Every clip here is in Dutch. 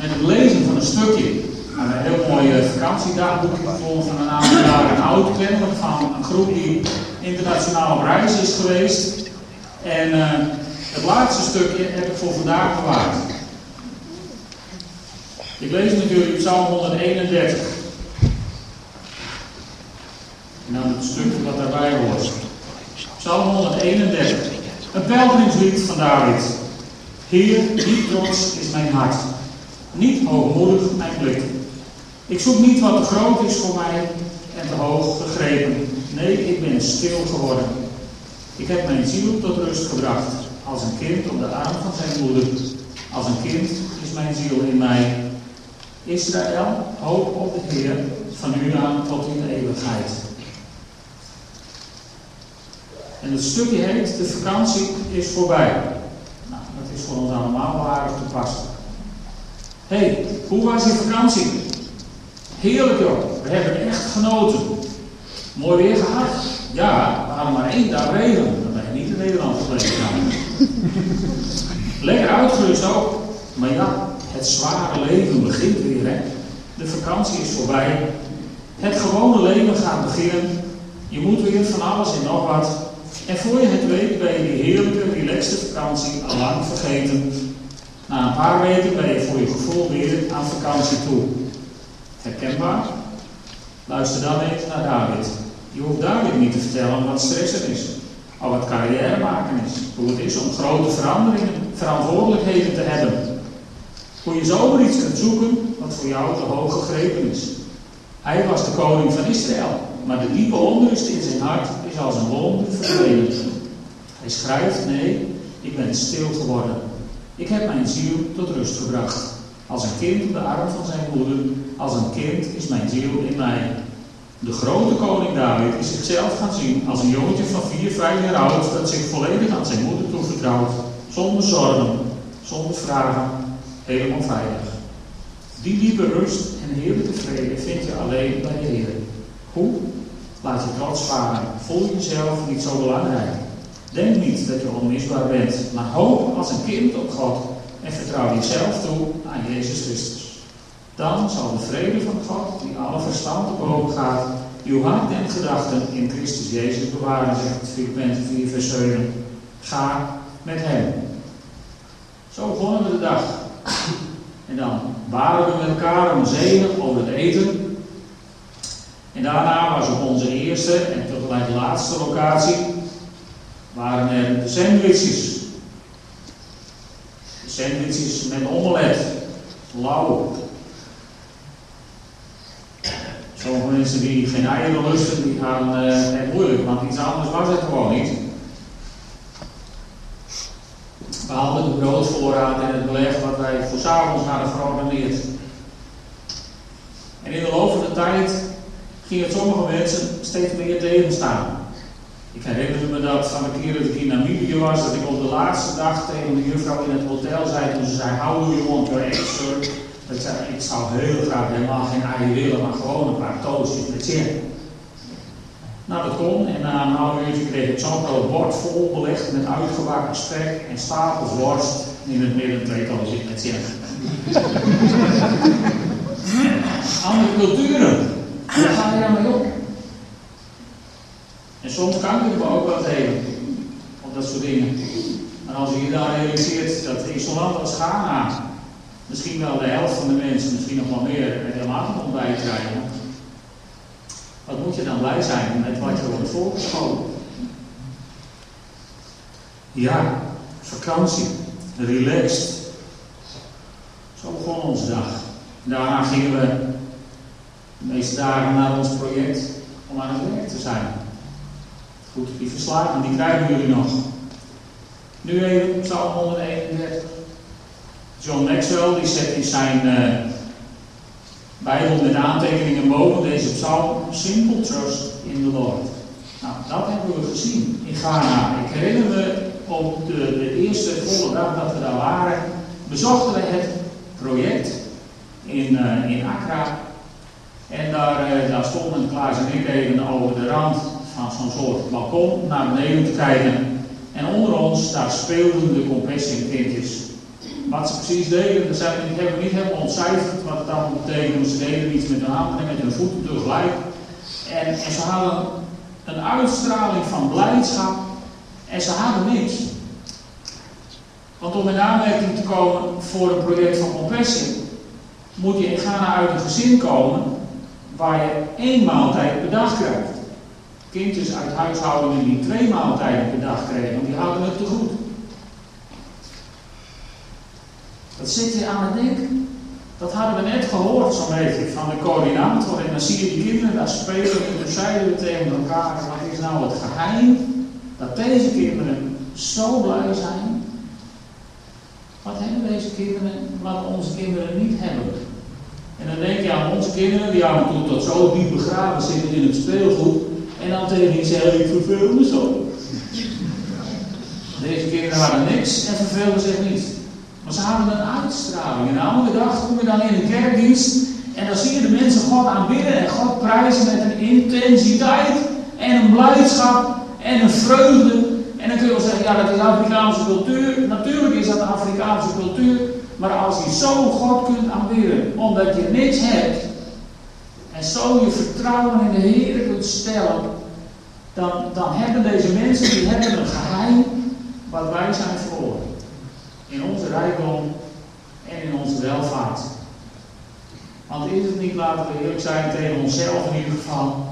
met het lezen van een stukje. een heel mooi uh, vakantiedagboek gevonden van een aantal jaren oud, kennelijk van een groep die internationaal op reis is geweest. En uh, het laatste stukje heb ik voor vandaag bewaard. Ik lees natuurlijk Psalm 131. En dan het stukje wat daarbij hoort. Psalm 131. Een pelgrimslied van David. Heer, niet trots is mijn hart. Niet hoogmoedig mijn blik. Ik zoek niet wat te groot is voor mij en te hoog gegrepen. Nee, ik ben stil geworden. Ik heb mijn ziel tot rust gebracht. Als een kind op de arm van zijn moeder. Als een kind is mijn ziel in mij. Israël, hoop op de Heer, van nu aan tot in de eeuwigheid. En het stukje heet De vakantie is voorbij. Nou, dat is voor ons allemaal waardig toepasselijk. Hé, hey, hoe was je vakantie? Heerlijk joh, we hebben echt genoten. Mooi weer gehad. Ja, we hadden maar één dag regen. Dan ben je niet in Nederland gebleven. Lekker uitgerust ook. Maar ja, het zware leven begint weer. Hè? De vakantie is voorbij. Het gewone leven gaat beginnen. Je moet weer van alles en nog wat. En voor je het weet ben je die heerlijke, relaxte vakantie al lang vergeten. Na een paar weken ben je voor je gevoel weer aan vakantie toe. Herkenbaar? Luister dan even naar David. Je hoeft David niet te vertellen wat stress er is. Al wat carrière maken is. Hoe het is om grote veranderingen, verantwoordelijkheden te hebben. Hoe je zomaar iets kunt zoeken wat voor jou te hoog gegrepen is. Hij was de koning van Israël. Maar de diepe onrust in zijn hart is als een wonder verdwenen. Hij schrijft, nee, ik ben stil geworden. Ik heb mijn ziel tot rust gebracht. Als een kind op de arm van zijn moeder, als een kind is mijn ziel in mij. De grote koning David is zichzelf gaan zien als een jongetje van 4, 5 jaar oud dat zich volledig aan zijn moeder toevertrouwt, zonder zorgen, zonder vragen, helemaal veilig. Die diepe rust en heerlijke vrede vind je alleen bij de Heer. Hoe? Laat je trots varen. Voel jezelf niet zo belangrijk. Denk niet dat je onmisbaar bent, maar hoop als een kind op God en vertrouw jezelf toe aan Jezus Christus. Dan zal de vrede van God, die alle verstand boven gaat, uw hart en gedachten in Christus Jezus bewaren, zegt Filippenzen 4 vers 7. Ga met hem. Zo begonnen we de dag. En dan waren we met elkaar om zegen over het eten. En daarna was op onze eerste en tegelijk laatste locatie waren er de sandwiches. De sandwiches met omelet. Lauw. Sommige mensen die geen eieren lusten, die gaan het moeilijk, want iets anders was het gewoon niet. We hadden de broodvoorraad en het beleg wat wij voor s'avonds hadden georganiseerd. En in de loop van de tijd ging het sommige mensen steeds meer tegenstaan. Ik herinner me dat van de keer dat ik in Namibië was, dat ik op de laatste dag tegen de juffrouw in het hotel zei toen ze zei, how do you want your eggs? Dat ik zei, ik zou heel graag helemaal geen eieren willen, maar gewoon een paar toastjes met jam. Nou, dat kon en na een half uurtje kreeg ik zo'n groot bord vol belegd met uitgewakken spek en stapels worst in het midden twee toastjes met jam. Andere culturen, daar ga je mee op. En soms kan ik me ook wel tegen op dat soort dingen. En als je je daar realiseert dat in zo'n land als Ghana misschien wel de helft van de mensen, misschien nog wel meer, er helemaal geen ontbijt krijgen. Wat moet je dan blij zijn met wat je wordt voorgeschoten? Ja, vakantie, relaxed. Zo begon onze dag. Daarna gingen we de meeste dagen naar ons project om aan het werk te zijn. Goed, die verslagen, die krijgen jullie nog. Nu even Psalm 131. John Maxwell die zet in zijn uh, Bijbel met aantekeningen boven deze psalm Simple Trust in the Lord. Nou, dat hebben we gezien in Ghana. Ik herinner me op de, eerste volle dag dat we daar waren, bezochten we het project in, uh, in Accra. En daar, uh, daar stonden Klaas en ik even over de rand van zo'n soort balkon naar beneden te kijken. En onder ons, daar speelden de compassion kindjes. wat ze precies deden. Dat zijn, die hebben we niet helemaal ontcijferd wat het dan betekende. Ze deden iets met hun handen en met hun voeten tegelijk. En, en ze hadden een uitstraling van blijdschap. En ze hadden niks. Want om in aanmerking te komen voor een project van compressie, moet je in Ghana uit een gezin komen waar je één maaltijd per dag krijgt. Kindjes uit huishoudingen die twee maaltijden per dag kregen, want die hadden het te goed. Dat zit je aan het denken. Dat hadden we net gehoord, zo'n beetje, van de coördinator. En dan zie je die kinderen daar spelen en dan zeiden we tegen elkaar: wat is nou het geheim dat deze kinderen zo blij zijn? Wat hebben deze kinderen wat onze kinderen niet hebben? En dan denk je aan onze kinderen, die af en tot zo diep begraven zitten in het speelgoed. En dan tegen die zeggen: ik verveel zo. Deze kinderen hadden niks en verveelden zich niet. Maar ze hadden een uitstraling. En de dag kom je dan in de kerkdienst en dan zie je de mensen God aanbidden en God prijzen met een intensiteit en een blijdschap en een vreugde. En dan kun je wel zeggen, ja dat is Afrikaanse cultuur. Natuurlijk is dat Afrikaanse cultuur. Maar als je zo God kunt aanbidden, omdat je niks hebt, en zo je vertrouwen in de Heer kunt stellen, dan, dan hebben deze mensen die hebben een geheim wat wij zijn verloren in onze rijkdom en in onze welvaart. Want is het niet, laten we eerlijk zijn tegen onszelf in ieder geval,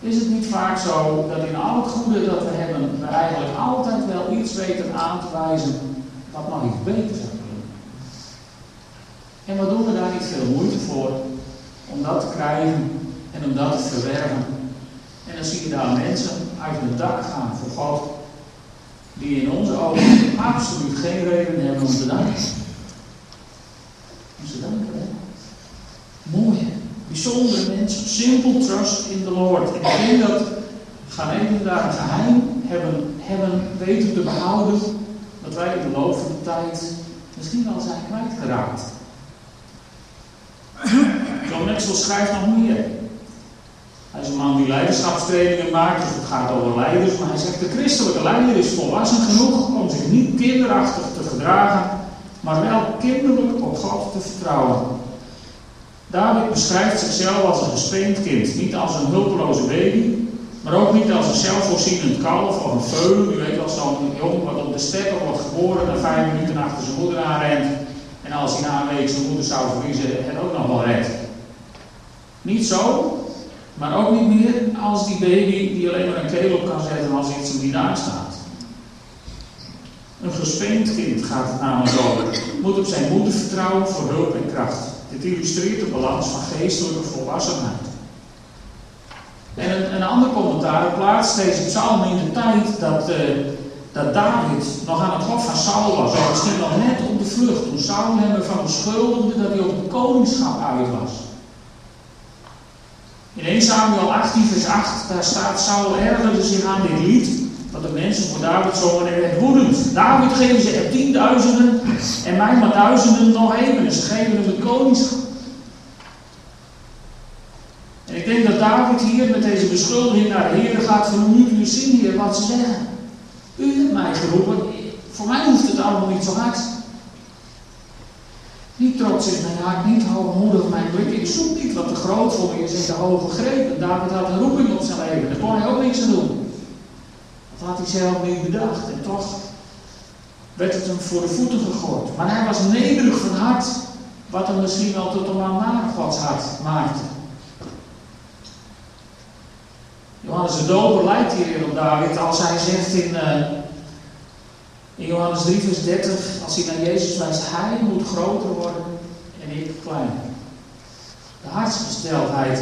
is het niet vaak zo dat in al het goede dat we hebben, we eigenlijk altijd wel iets weten aan te wijzen wat nog iets beter zou kunnen. En wat doen we daar niet veel moeite voor om dat te krijgen en om dat te verwerven. En dan zie je daar mensen uit hun dak gaan voor God die in onze ogen absoluut geen reden hebben om te danken. Om te danken, hè? Mooi, bijzondere mensen. Simple trust in the Lord. Ik denk dat Ghaneden daar een geheim hebben, hebben weten te behouden, dat wij in de loop van de tijd misschien wel zijn kwijtgeraakt. John schrijft nog meer. Hij is een man die leiderschapstrainingen maakt, dus het gaat over leiders. Maar hij zegt, de christelijke leider is volwassen genoeg om zich niet kinderachtig te gedragen, maar wel kinderlijk op God te vertrouwen. David beschrijft zichzelf als een gespeend kind, niet als een hulpeloze baby, maar ook niet als een zelfvoorzienend kalf of een veulen. U weet wel, zo'n jong wat op de steppen wordt geboren en vijf minuten achter zijn moeder aanrent. En als hij na zijn moeder zou verliezen, het ook nog wel redt. Niet zo, maar ook niet meer als die baby die alleen maar een keel op kan zetten als iets hem niet staat. Een gespeend kind gaat het namelijk over. Moet op zijn moeder vertrouwen voor hulp en kracht. Dit illustreert de balans van geestelijke volwassenheid. En een, ander commentaar plaatst deze psalm in de tijd dat, uh, dat David nog aan het hof van Saul was. Of misschien nog net op de vlucht. Toen Saul hem ervan beschuldigde dat hij op het koningschap uit was. In 1 Samuel 18, vers 8, daar staat: Saul ergerde zich aan dit lied. Dat de mensen voor David zongen en werd woedend. David geven ze er tienduizenden en mij maar duizenden nog even. En ze geven hem het koningschap. En ik denk dat David hier met deze beschuldiging naar de Heer gaat van moet u zien hier wat ze zeggen. U hebt mij geroepen. Voor mij hoeft het allemaal niet zo hard. Niet trots in mijn hart, niet hoogmoedig mijn blik. Ik zoek niet wat te groot voor me is in de hoge greep. David had een roeping op zijn leven, daar kon hij ook niks aan doen. Dat had hij zelf niet bedacht. En toch werd het hem voor de voeten gegooid. Maar hij was nederig van hart, wat hem misschien wel tot een naar Gods hart maakte. Johannes de Doper lijkt hierin op David als hij zegt in, uh, in Johannes 3, vers 30, als hij naar Jezus wijst, hij moet groter worden en ik kleiner. De hartsgesteldheid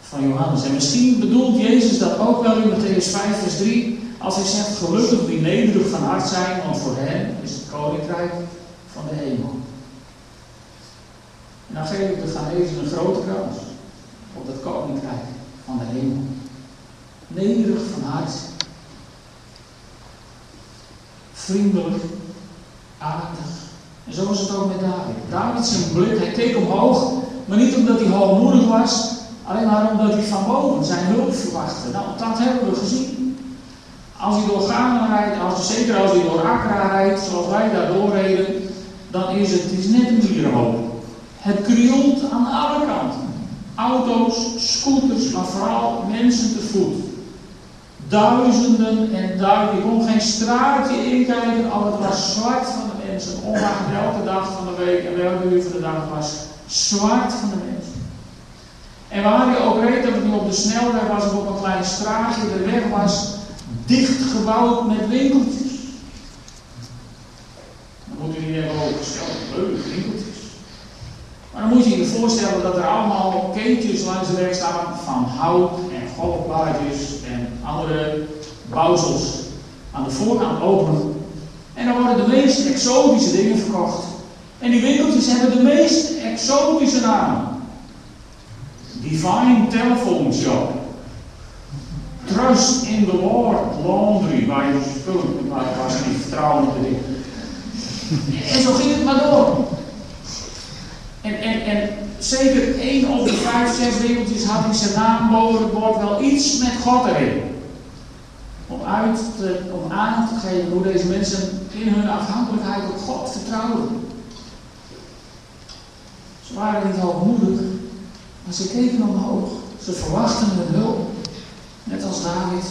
van Johannes. En misschien bedoelt Jezus dat ook wel in Matthäus 5, vers 3, als hij zegt, gelukkig wie nederig van hart zijn, want voor hen is het koninkrijk van de hemel. En dan geef ik de Ghanese een grote kans op dat koninkrijk van de hemel. Nederig van hart vriendelijk, aardig. En zo was het ook met David. David zijn blik, hij keek omhoog, maar niet omdat hij hoogmoedig was, alleen maar omdat hij van boven zijn hulp verwachtte. Nou, dat hebben we gezien. Als hij door Ghana rijdt, als, zeker als hij door Accra rijdt, zoals wij daar doorreden, dan is het, is net een mierenhoop. Het krioelt aan alle kanten. Auto's, scooters, maar vooral mensen te voet. Duizenden en duizenden. Je kon geen straatje inkijken, al het was zwart van de mensen. Ongeacht welke dag van de week en welke uur van de dag was. Zwart van de mensen. En waar je ook reed dat het op de snelweg was of op een klein straatje, de weg was dichtgebouwd met winkeltjes. Dan moet je niet denken, oh, leuke winkeltjes. Maar dan moet je je voorstellen dat er allemaal keetjes langs de weg staan van hout golfblaadjes en andere bouwsels aan de voorkant openen. En dan worden de meest exotische dingen verkocht. En die winkeltjes hebben de meest exotische namen. Divine Telephone Shop. Trust in the Lord Laundry, waar je spullen, waar je niet vertrouwen. En zo ging het maar door. En, en, en zeker één op de vijf, zes winkeltjes had in zijn naam boven het bord wel iets met God erin. Om, uit te, om aan te geven hoe deze mensen in hun afhankelijkheid op God vertrouwen. Ze waren niet hoogmoedig, maar ze keken omhoog. Ze verwachten hun hulp. Net als David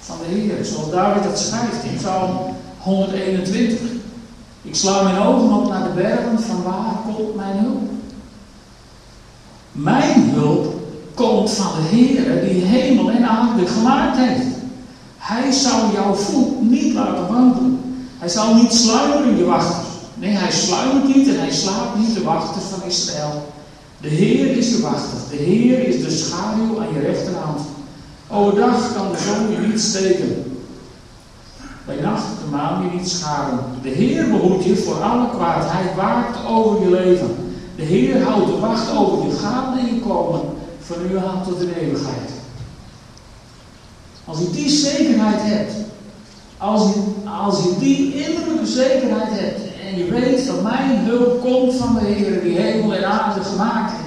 van de Heer. Zoals David dat schrijft in Psalm 121. Ik sla mijn ogen op naar de bergen, van waar komt mijn hulp? Mijn hulp komt van de Heer die hemel en aarde gemaakt heeft. Hij zal jouw voet niet laten wandelen. Hij zal niet sluimeren, je wachters. Nee, hij sluimert niet en hij slaapt niet, de wachters van Israël. De Heer is je wachter. De Heer is de schaduw aan je rechterhand. Overdag kan de zon je niet steken. Bij nacht de maan je niet scharen. De Heer behoedt je voor alle kwaad. Hij waakt over je leven. De Heer houdt de wacht over je gaan en je komen. Van nu aan tot de eeuwigheid. Als je die zekerheid hebt. Als je, als je die innerlijke zekerheid hebt. En je weet dat mijn hulp komt van de Heer die hemel en aarde gemaakt heeft.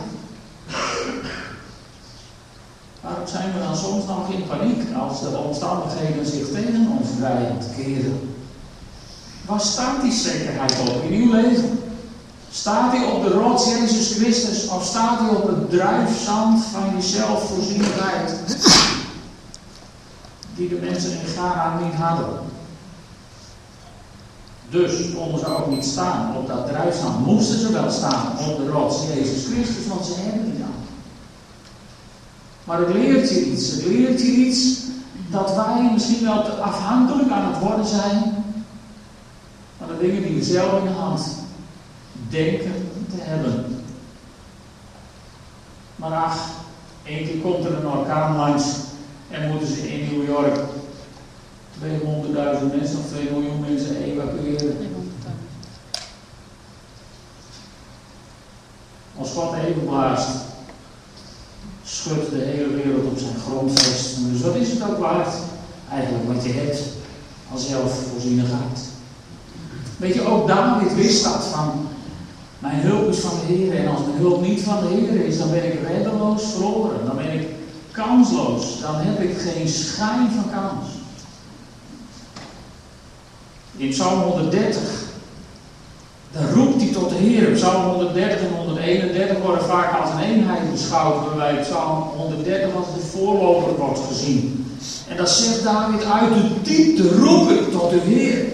Waarom zijn we dan soms nog in paniek als de omstandigheden zich tegen ons te keren? Waar staat die zekerheid op in uw leven? Staat hij op de rots Jezus Christus of staat hij op het druifzand van je zelfvoorzienigheid? Die de mensen in Ghana niet hadden. Dus konden ze ook niet staan op dat druifzand. Moesten ze wel staan op de rots Jezus Christus, want ze hebben die dan. Maar het leert je iets. Het leert je iets dat wij misschien wel afhankelijk aan het worden zijn van de dingen die we zelf in de hand denken te hebben. Maar ach, één komt er een orkaan langs en moeten ze in New York 200.000 mensen of 2 miljoen mensen evacueren. Als God even blaast, schudt de hele wereld op zijn grondvest. Dus wat is het ook waard? Eigenlijk wat je hebt als zelfvoorzienigheid. Weet je, ook David wist dat van mijn hulp is van de Heer. En als mijn hulp niet van de Heer is, dan ben ik reddeloos verloren. Dan ben ik kansloos. Dan heb ik geen schijn van kans. In Psalm 130, dan roept hij tot de Heer. Psalm 130 en 131 worden vaak als een eenheid beschouwd, waarbij Psalm 130 als de voorloper wordt gezien. En dat zegt David uit de diepte roep ik tot de Heer.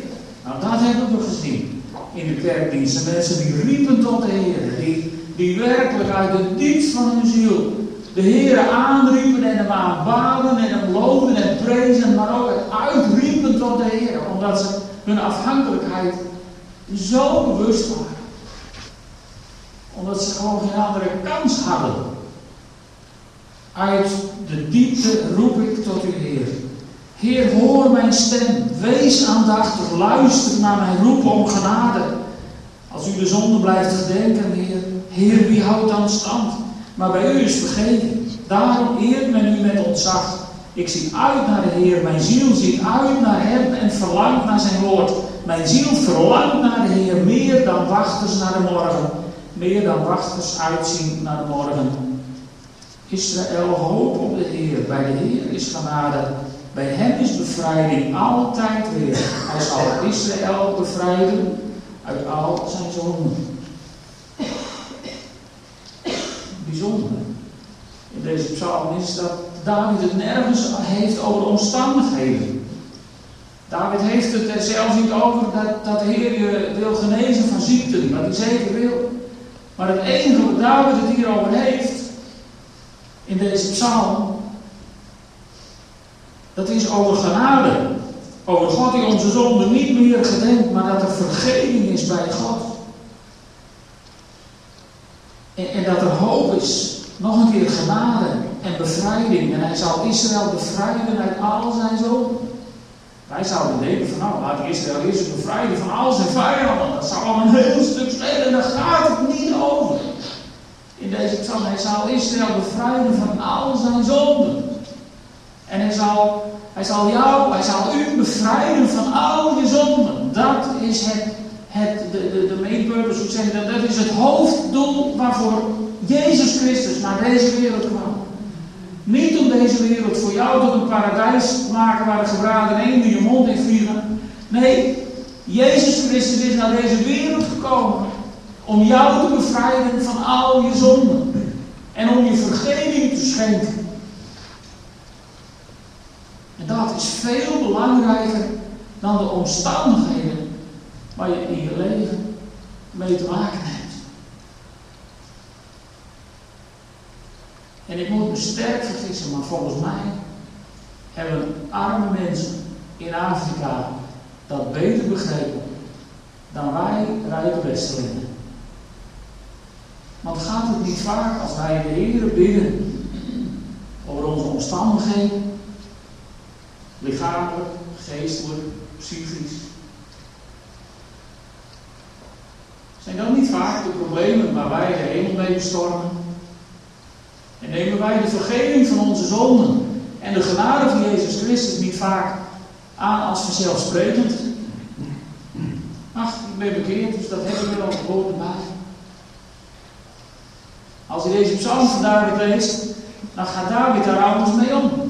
Nou, dat hebben we gezien in de kerkdiensten. Mensen die riepen tot de Heer, die, die werkelijk uit de diepte van hun ziel de Heer aanriepen en hem aanbaden en hem loven en prezen, maar ook uitriepen tot de Heer, omdat ze hun afhankelijkheid zo bewust waren. Omdat ze gewoon geen andere kans hadden. Uit de diepte roep ik tot u, Heer. Heer, hoor mijn stem. Wees aandachtig. Luister naar mijn roep om genade. Als u de zonde blijft gedenken, Heer. Heer, wie houdt dan stand? Maar bij u is vergeten. Daarom eert men u met ontzag. Ik zie uit naar de Heer. Mijn ziel ziet uit naar Hem en verlangt naar zijn woord. Mijn ziel verlangt naar de Heer meer dan wachters naar de morgen. Meer dan wachters uitzien naar de morgen. Israël hoop op de Heer. Bij de Heer is genade. Bij hem is bevrijding altijd weer. Hij zal Israël bevrijden uit al zijn zonden. Bijzonder in deze psalm is dat David het nergens heeft over omstandigheden. David heeft het er zelfs niet over dat, dat de Heer je wil genezen van ziekten, wat hij zeker wil. Maar het enige wat David het hierover heeft, in deze psalm, dat is over genade. Over God die onze zonde niet meer gedenkt, maar dat er vergeving is bij God. En, en dat er hoop is, nog een keer genade en bevrijding. En hij zal Israël bevrijden uit al zijn zonden. Wij zouden denken van nou, laat Israël eerst bevrijden van al zijn vijanden. Dat zou al een heel stuk schelen en daar gaat het niet over. In deze psalm, hij zal Israël bevrijden van al zijn zonden. En hij zal, hij zal jou, hij zal u bevrijden van al je zonden. Dat is het, het de, de, de main purpose, hoe zeg dat? Dat is het hoofddoel waarvoor Jezus Christus naar deze wereld kwam. Niet om deze wereld voor jou tot een paradijs te maken waar de gebraden eenden je mond in vliegen. Nee, Jezus Christus is naar deze wereld gekomen om jou te bevrijden van al je zonden. En om je vergeving te schenken. En dat is veel belangrijker dan de omstandigheden waar je in je leven mee te maken hebt. En ik moet me sterk vergissen, maar volgens mij hebben arme mensen in Afrika dat beter begrepen dan wij rijke Westelingen. Want gaat het niet vaak als wij de Heer bidden over onze omstandigheden, lichamelijk, geestelijk, psychisch? Zijn dat niet vaak de problemen waar wij de hemel mee bestormen? En nemen wij de vergeving van onze zonden en de genade van Jezus Christus niet vaak aan als vanzelfsprekend? Ach, ik ben bekeerd, dus dat heb ik wel gehoord bij. Als je deze psalm van David leest, dan gaat David daar anders mee om.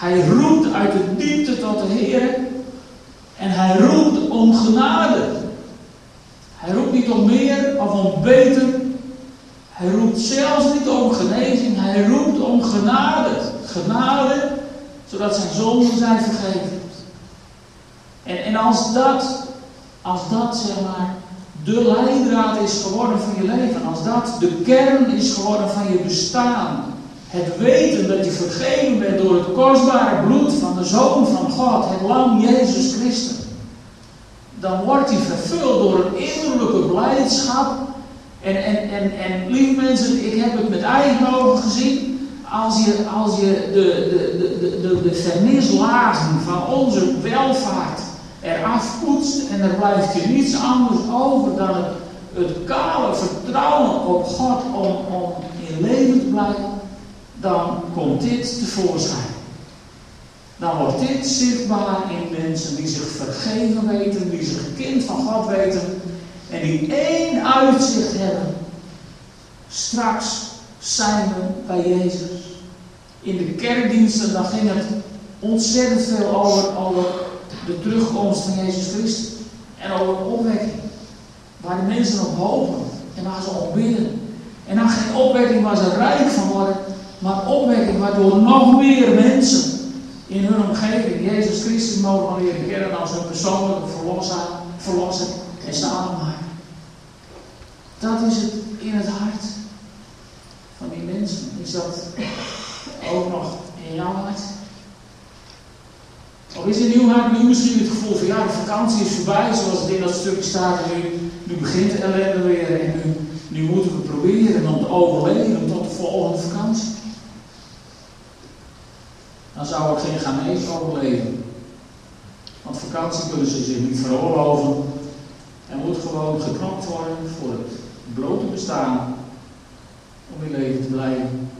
Hij roept uit de diepte tot de Heer en hij roept om genade. Hij roept niet om meer of om beter, hij roept zelfs niet om genezing, hij roept om genade. Genade, zodat zijn zonden zijn vergeven. En, en als dat, als dat zeg maar, de leidraad is geworden van je leven, als dat de kern is geworden van je bestaan, het weten dat je vergeven bent door het kostbare bloed van de Zoon van God, het lam Jezus Christus, dan wordt hij vervuld door een innerlijke blijdschap en, en, en, en lieve mensen, ik heb het met eigen ogen gezien. Als je, als je de, de, de, de, de vernislagen van onze welvaart eraf poetst en er blijft je niets anders over dan het, het kale vertrouwen op God om, om in leven te blijven, dan komt dit tevoorschijn. Dan wordt dit zichtbaar in mensen die zich vergeven weten, die zich kind van God weten en die één uitzicht hebben. Straks zijn we bij Jezus. In de kerkdiensten dan ging het ontzettend veel over, de terugkomst van Jezus Christus. En over opwekking. Waar de mensen op hopen en waar ze op bidden. En dan geen opwekking waar ze rijk van worden, maar opwekking waardoor nog meer mensen in hun omgeving Jezus Christus mogen leren kennen als hun persoonlijke verlosser, verlosser en maken. Dat is het in het hart van die mensen. Is dat ook nog in jouw hart? Of is in uw hart nu misschien het gevoel van ja, de vakantie is voorbij, zoals het in dat stukje staat, en nu, nu begint de ellende weer en nu, nu moeten we proberen om te overleven tot de volgende vakantie. Dan zou er geen Ghanese overleven. Want vakantie kunnen ze zich niet veroorloven er moet gewoon geknopt worden voor het blote bestaan om in leven te blijven.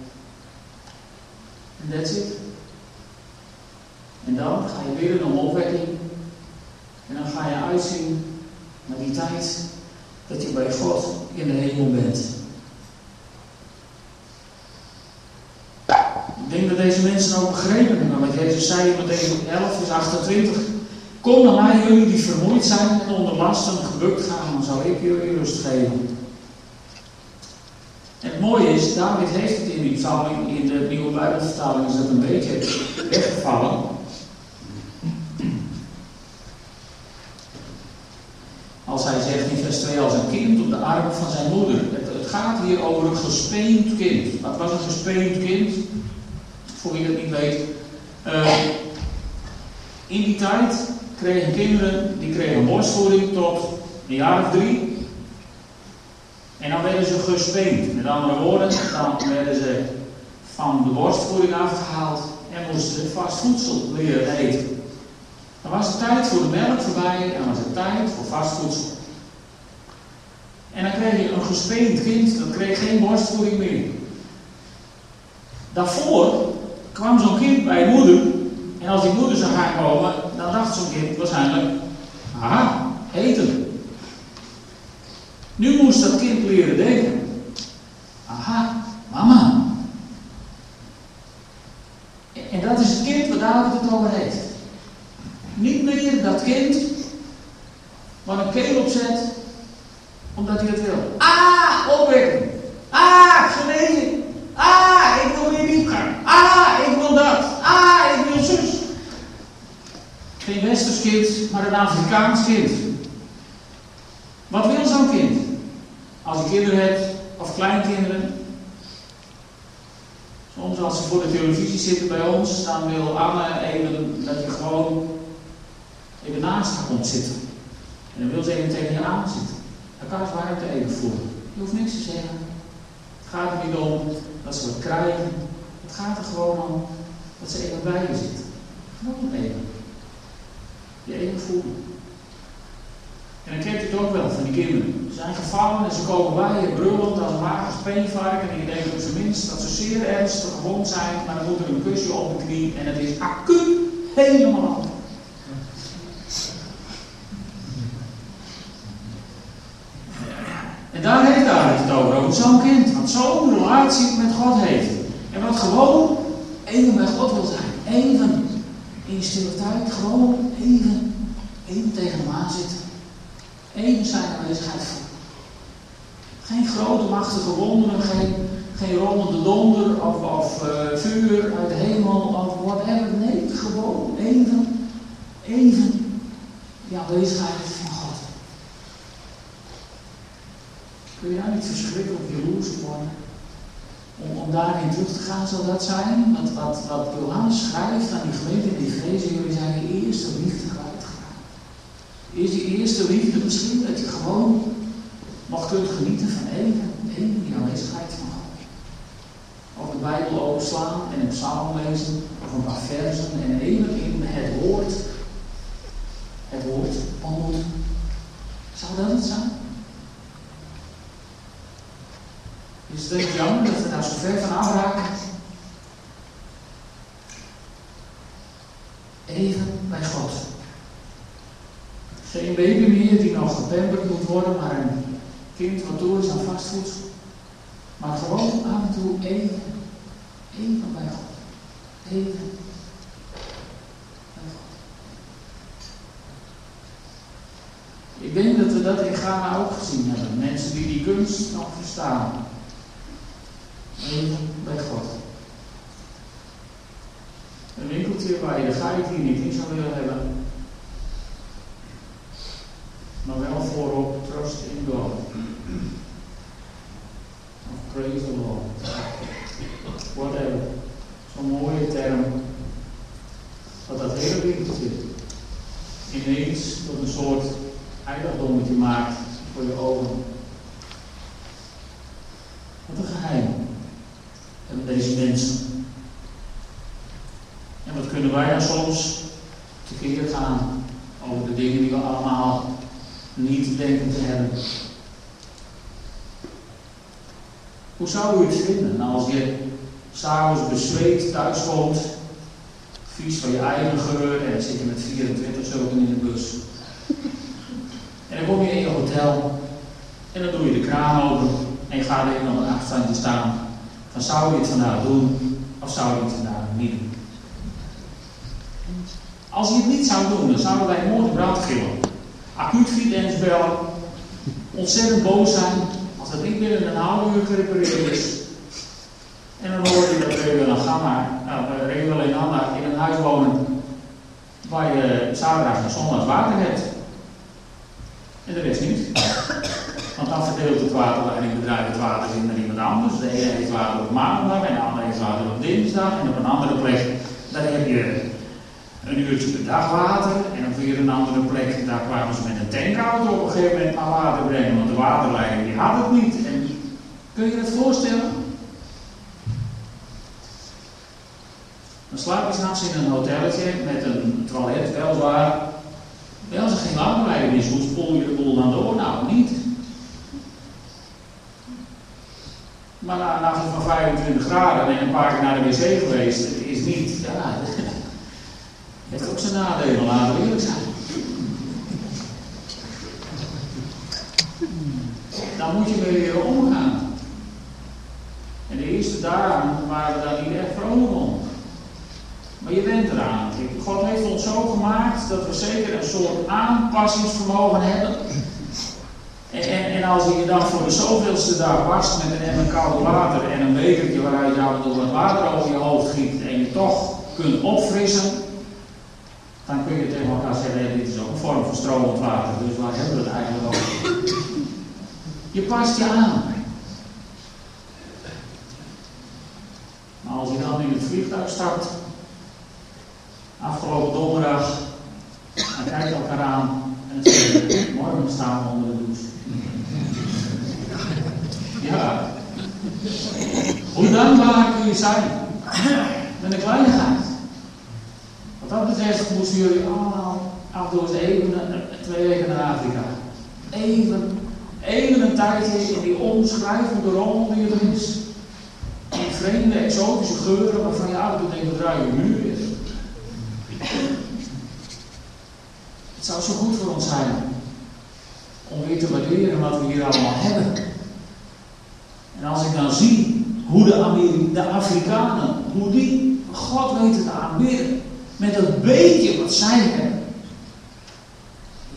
En that's it. En dan ga je weer een opwekking. En dan ga je uitzien naar die tijd dat je bij God in de hemel bent. Ik denk dat deze mensen ook begrepen hebben wat Jezus zei in Matthäus 11, vers 28. Kom naar mij, jullie die vermoeid zijn en onder lasten gebukt gaan, dan zal ik jullie rust geven. En het mooie is, David heeft het in die psalm, in de nieuwe Bijbelvertaling is dat een beetje weggevallen. Als hij zegt in vers 2 als een kind op de arm van zijn moeder. Het, het gaat hier over een gespeend kind. Wat was een gespeend kind? Voor wie dat niet weet. Uh, in die tijd kregen kinderen, die kregen borstvoeding tot een jaar of drie. En dan werden ze gespeend. Met andere woorden, dan werden ze van de borstvoeding afgehaald en moesten ze vast voedsel leren eten. Dan was het tijd voor de melk voorbij en was het tijd voor vast voedsel. En dan kreeg je een gespeend kind, dat kreeg geen borstvoeding meer. Daarvoor kwam zo'n kind bij de moeder. En als die moeder zou gaan komen, dan dacht zo'n kind waarschijnlijk, aha, eten. Nu moest dat kind leren denken. Aha, mama. En dat is het kind waar David het over heeft. Niet meer dat kind waar een keel op zet, omdat hij het wil. Ah, opwekken. Ah, genezen. Ah, ik wil weer diepgang. Ah, ik wil dat. Ah, ik wil zus. Kind, maar een Afrikaans kind. Wat wil zo'n kind? Als je kinderen hebt, of kleinkinderen. Soms als ze voor de televisie zitten bij ons, dan wil Anne even dat je gewoon even naast haar komt zitten. En dan wil ze even tegen je aan zitten. Dan kan ze warmte even voelen. Je hoeft niks te zeggen. Het gaat er niet om dat ze wat krijgen. Het gaat er gewoon om dat ze even bij je zitten. Gewoon even. Je voelen. En dan kent het ook wel van die kinderen. Ze zijn gevangen en ze komen bij je brullend als een mager speenvarken. En je denkt op zijn minst dat ze zeer ernstig gewond zijn. Maar dan moet er een kusje op de knie en het is acuut helemaal En daar heeft daar het over, zo'n kind. Wat zo'n relatie met God heeft. En wat gewoon even bij God wil zijn. Even in je stille tijd, gewoon even, even tegen hem aan zitten. Even zijn aanwezigheid voelen. Geen grote machtige wonderen, geen, geen rollende donder of, of uh, vuur uit de hemel of whatever. Nee, gewoon even, even die aanwezigheid van God. Kun je daar niet verschrikkelijk jaloers worden? Om, daarin terug te gaan, zal dat zijn? Wat, wat, wat Johannes schrijft aan die gemeente in Efeze, jullie zijn je eerste liefde kwijtgeraakt. Is die eerste liefde misschien dat je gewoon nog kunt genieten van even, even die aanwezigheid van God. Of de Bijbel openslaan en een psalm lezen, of een paar versen en even in het woord, het woord ontmoeten. Zou dat het zijn? Is het echt jammer dat we daar zo ver van afraken? Even bij God. Geen baby meer die nog gepamperd moet worden, maar een kind wat door is aan vastvoedsel. Maar gewoon af en toe even, even bij God. Even. Ik denk dat we dat in Ghana ook gezien hebben. Mensen die die kunst nog verstaan. Bij God. Een winkeltje waar je de geit hier niet in zou willen hebben. Maar wel voorop trust in God. Of praise the Lord. Whatever. Zo'n mooie term. Dat dat hele winkeltje ineens tot een soort eiladommetje maakt voor je ogen. Wat een geheim hebben deze mensen. En wat kunnen wij dan soms tekeer gaan over de dingen die we allemaal niet denken te hebben. Hoe zou u het vinden nou, als je s'avonds bezweet thuis komt, vies van je eigen geur en dan zit je met 24 zulken in de bus. En dan kom je in je hotel en dan doe je de kraan open en je gaat even op een afstandje staan. Van zou je het vandaag doen of zou je het vandaag niet doen? Als hij het niet zou doen, dan zouden wij moord in brand gillen. Acuut fietens bellen. Ontzettend boos zijn. Het niet binnen een half uur gerepareerd is. En dan hoor je dat we dan gaan maar, nou, we alleen Anna in een huis wonen waar je zaterdag en zondag water hebt. En de rest niet. Want dan verdeelt het waterleidingbedrijf het water in naar iemand anders. De ene heeft water op maandag en de andere heeft water op dinsdag. En op een andere plek, daar heb je een uurtje per dag water. En op weer een andere plek, daar kwamen ze met een tankauto op een gegeven moment naar water brengen. Want de waterleiding die had het niet. En kun je het voorstellen? Dan slaap je s'nachts in een hotelletje met een toilet, weliswaar. Wel er geen waterleiding is, hoe spoel je de boel dan door? Nou, niet. Maar na een van 25 graden en een paar keer naar de wc geweest, is niet, ja, heeft ook zijn nadelen, laten we eerlijk zijn. Dan moet je mee leren omgaan. En de eerste dagen waren daar niet echt vrolijk om. Maar je bent eraan. God heeft ons zo gemaakt dat we zeker een soort aanpassingsvermogen hebben. En, en, en, als je dan voor de zoveelste dag wast met een emmer koud water en een bekertje waaruit je toe wat water over je hoofd giet en je toch kunt opfrissen, dan kun je tegen elkaar zeggen, dit is ook een vorm van stromend water, dus waar hebben we het eigenlijk over? Je past je aan. Maar als je dan in het vliegtuig stapt, afgelopen donderdag, dan kijkt je elkaar aan en dan zeg morgen staan we onder de douche. Ja. Hoe dankbaar kun je zijn met een kleinigheid? Wat dat betreft moesten jullie allemaal af toe eens even twee weken naar Afrika. Even, even een tijdje in die onbeschrijfelijke rol die er is. Die vreemde, exotische geuren waarvan je af en toe denkt, nu is. Het zou zo goed voor ons zijn om weer te waarderen wat we hier allemaal hebben. En als ik dan zie hoe de, de Afrikanen, hoe die God weten te aanbidden, met dat beetje wat zij hebben.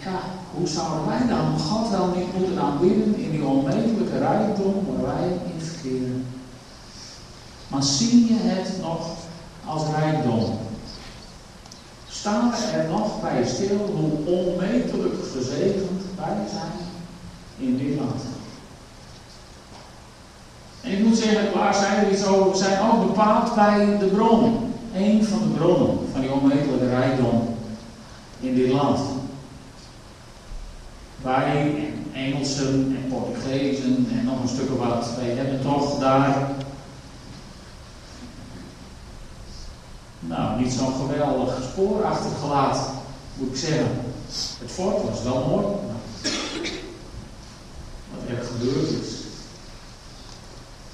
Ja, hoe zouden wij dan God wel niet moeten aanbidden in die onmetelijke rijkdom waar wij in verkeren? Maar zie je het nog als rijkdom? Staan we er nog bij stil hoe onmetelijk gezegend wij zijn in dit land? En ik moet zeggen, zei er iets over, we zijn ook bepaald bij de bron een van de bronnen van die onmetelijke rijkdom in dit land. Wij en Engelsen en Portugezen en nog een stuk of wat, wij hebben toch daar nou, niet zo'n geweldig spoor achtergelaten, moet ik zeggen. Het fort was wel mooi, wat er gebeurd is.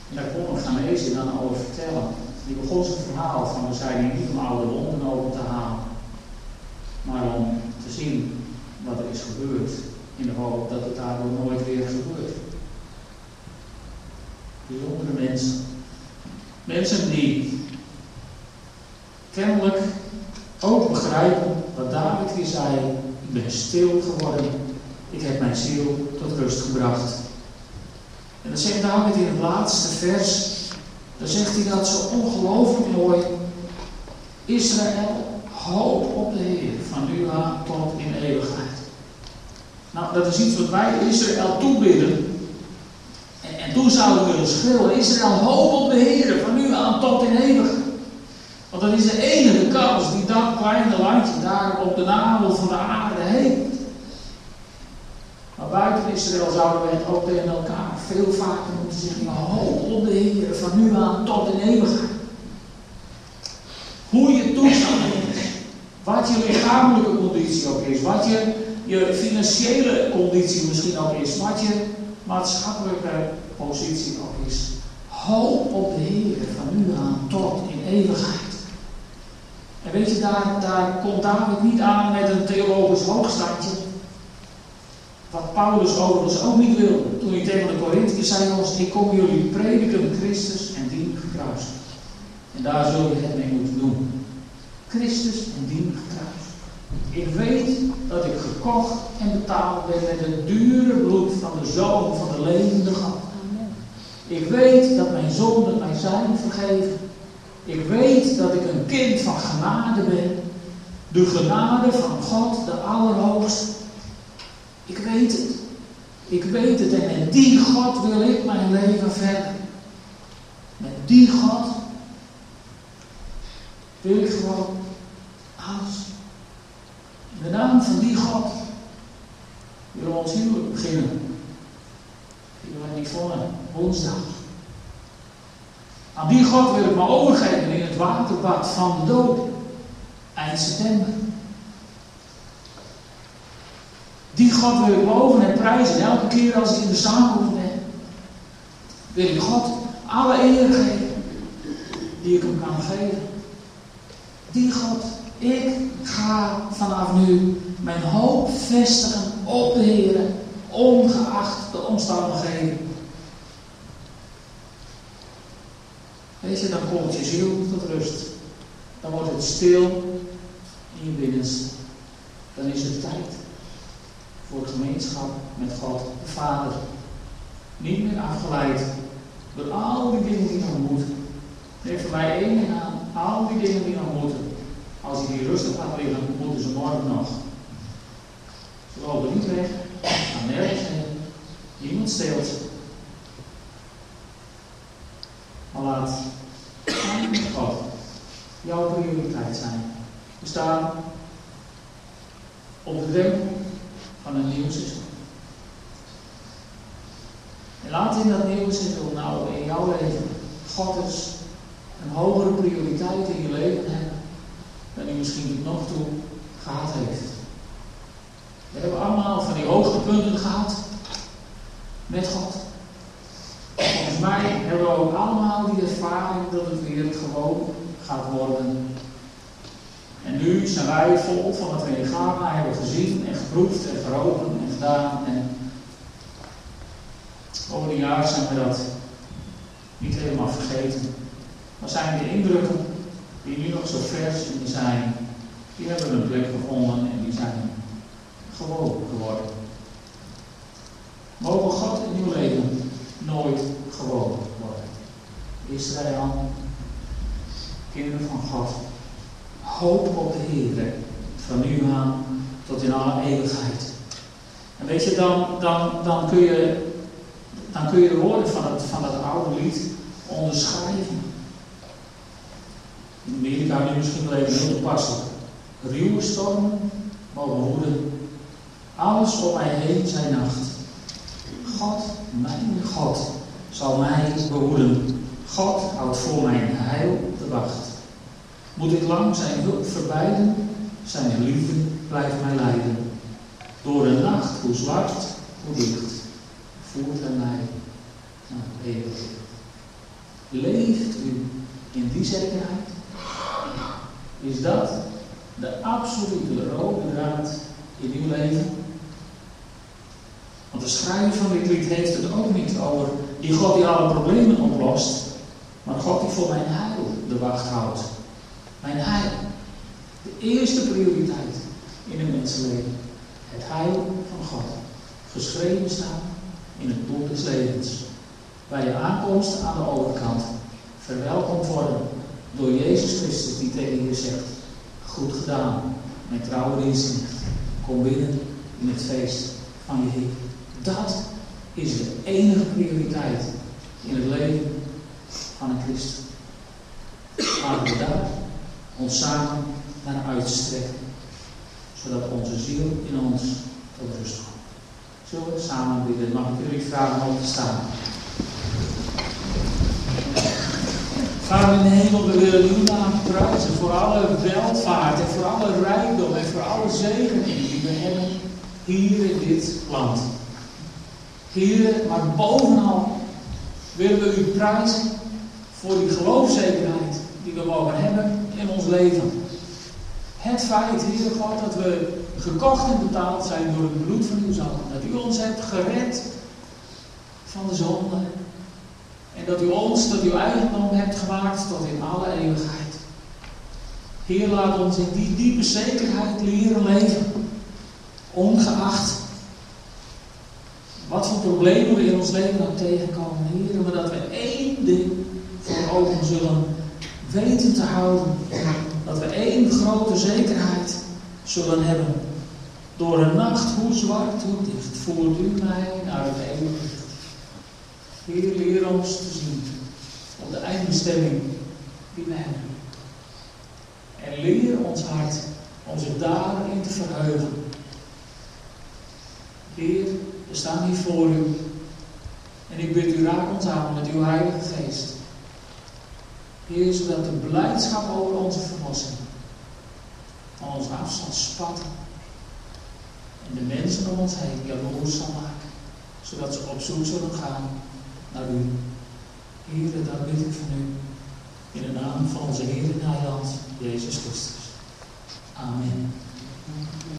En daar kon een Ghanese dan over vertellen. Die begon zijn verhaal van we zijn hier niet om oude wonden open te halen, maar om te zien wat er is gebeurd. In de hoop dat het daardoor nooit weer gebeurt. Bijzondere mensen. Mensen die kennelijk ook begrijpen wat David hier zei. Ik ben stil geworden. Ik heb mijn ziel tot rust gebracht. En dan zegt David in het laatste vers dan zegt hij dat zo ongelooflijk mooi. Israël, hoop op de Heer, van nu aan tot in eeuwigheid. Nou, dat is iets wat wij Israël toebidden. En, en toen zouden we willen schreeuwen, Israël, hoop op de Heer, van nu aan tot in eeuwigheid. Want dat is de enige kans die dat kleine landje daar op de navel van de aarde heeft. Maar buiten Israël zouden wij het ook tegen elkaar veel vaker moeten zeggen: hoop op de Heer van nu aan tot in eeuwigheid. Hoe je toestand is, wat je lichamelijke conditie ook is, wat je, je financiële conditie misschien ook is, wat je maatschappelijke positie ook is. Hoop op de Heer van nu aan tot in eeuwigheid. En weet je, daar, daar komt David niet aan met een theologisch hoogstandje. Wat Paulus overigens ook niet wilde. Toen hij tegen de Corinthiërs zei, jongens, ik kom jullie prediken Christus en dien gekruist. En daar zul je het mee moeten doen. Christus en dien gekruist. Ik weet dat ik gekocht en betaald ben met het dure bloed van de Zoon van de levende God. Ik weet dat mijn zonden mij zijn vergeven. Ik weet dat ik een kind van genade ben. De genade van God, de Allerhoogste. Ik weet het. Ik weet het en met die God wil ik mijn leven verder. Met die God wil ik gewoon alles. In de naam van die God willen we ons huwelijk beginnen. Vieren wij niet voor woensdag. Aan die God wil ik me overgeven in het waterbad van de dood. Eind september. Die God wil ik loven en prijzen. Elke keer als ik in de samenleving ben, wil ik God alle eer geven die ik hem kan geven. Die God, ik ga vanaf nu mijn hoop vestigen op de Heer, ongeacht de omstandigheden. Weet je, dan komt je ziel tot rust. Dan wordt het stil in je binnenste. Dan is het tijd voor gemeenschap met God de Vader. Niet meer afgeleid door al die dingen die nog moeten. Geef voor mij één aan. Al die dingen die nog moeten. Als je hier rustig gaat liggen, moeten ze morgen nog. Ze lopen niet weg, gaan nergens heen. Niemand steelt. Maar laat God jouw prioriteit zijn. We staan op de drempel van een nieuw seizoen. En laat in dat nieuwe seizoen nou in jouw leven God eens een hogere prioriteit in je leven hebben dan hij misschien nog toe gehad heeft. We hebben allemaal van die hoogtepunten gehad met God. Volgens mij hebben we ook allemaal die ervaring dat het weer gewoon gaat worden. En nu zijn wij vol van wat we in Ghana hebben gezien en geproefd en geroken en gedaan. En over een jaar zijn we dat niet helemaal vergeten. Maar zijn de indrukken die nu nog zo vers in zijn, die hebben een plek gevonden en die zijn gewoon geworden. Mogen God in uw leven nooit gewoon worden. Israël, kinderen van God, hoop op de Heer, van nu aan tot in alle eeuwigheid. En weet je, dan, dan, dan, kun, je, dan kun je de woorden van het, van het oude lied onderschrijven. In Amerika nu misschien wel even heel toepasselijk. Ruwe stormen mogen woeden. Alles om mij heen zijn nacht. God, mijn God, zal mij behoeden. God houdt voor mijn heil de wacht. Moet ik lang zijn hulp verbijden, zijn liefde blijft mij leiden. Door de nacht, hoe zwart, hoe dicht, voert mij naar eeuwig. Leeft u in die zekerheid? Is dat de absolute rode draad in uw leven? Want de schrijver van dit lied heeft het ook niet over die God die alle problemen oplost, maar God die voor mijn heil de wacht houdt. Mijn heil. De eerste prioriteit in een mensenleven. Het heil van God. Geschreven staan in het boek des levens. Bij je aankomst aan de overkant verwelkomd worden door Jezus Christus die tegen je zegt, goed gedaan, met trouwe inzicht, kom binnen in het feest van je Heer. Dat is de enige prioriteit in het leven van een christen. Laten we daar ons samen naar uitstrekken, zodat onze ziel in ons tot rust komt. Zullen we samen bidden? Mag ik jullie vragen om te staan? Vader in de hemel, we willen naam prijzen voor alle welvaart en voor alle rijkdom en voor alle zegeningen die we hebben hier in dit land. Heer, maar bovenal willen we u prijzen voor die geloofzekerheid die we mogen hebben in ons leven. Het feit, Heer God, dat we gekocht en betaald zijn door het bloed van uw zoon. Dat u ons hebt gered van de zonde en dat u ons tot uw eigendom hebt gemaakt tot in alle eeuwigheid. Heer, laat ons in die diepe zekerheid leren leven. Ongeacht wat voor problemen we in ons leven ook tegenkomen, Heer, maar dat we één ding voor ogen zullen weten te houden. Dat we één grote zekerheid zullen hebben. Door een nacht, hoe zwart, hoe dicht, voert u mij naar het eeuwige Heer, leer ons te zien op de eindbestemming die we hebben. En leer ons hart zich daarin te verheugen. Heer, we staan hier voor u. En ik bid u, raak ons aan met uw Heilige Geest. Heer, zodat de blijdschap over onze verlossing van ons af zal spatten. En de mensen om ons heen jaloers zal maken. Zodat ze op zoek zullen gaan naar u. Heer, dat bid ik van u. In de naam van onze Heer en Heiland, Jezus Christus. Amen.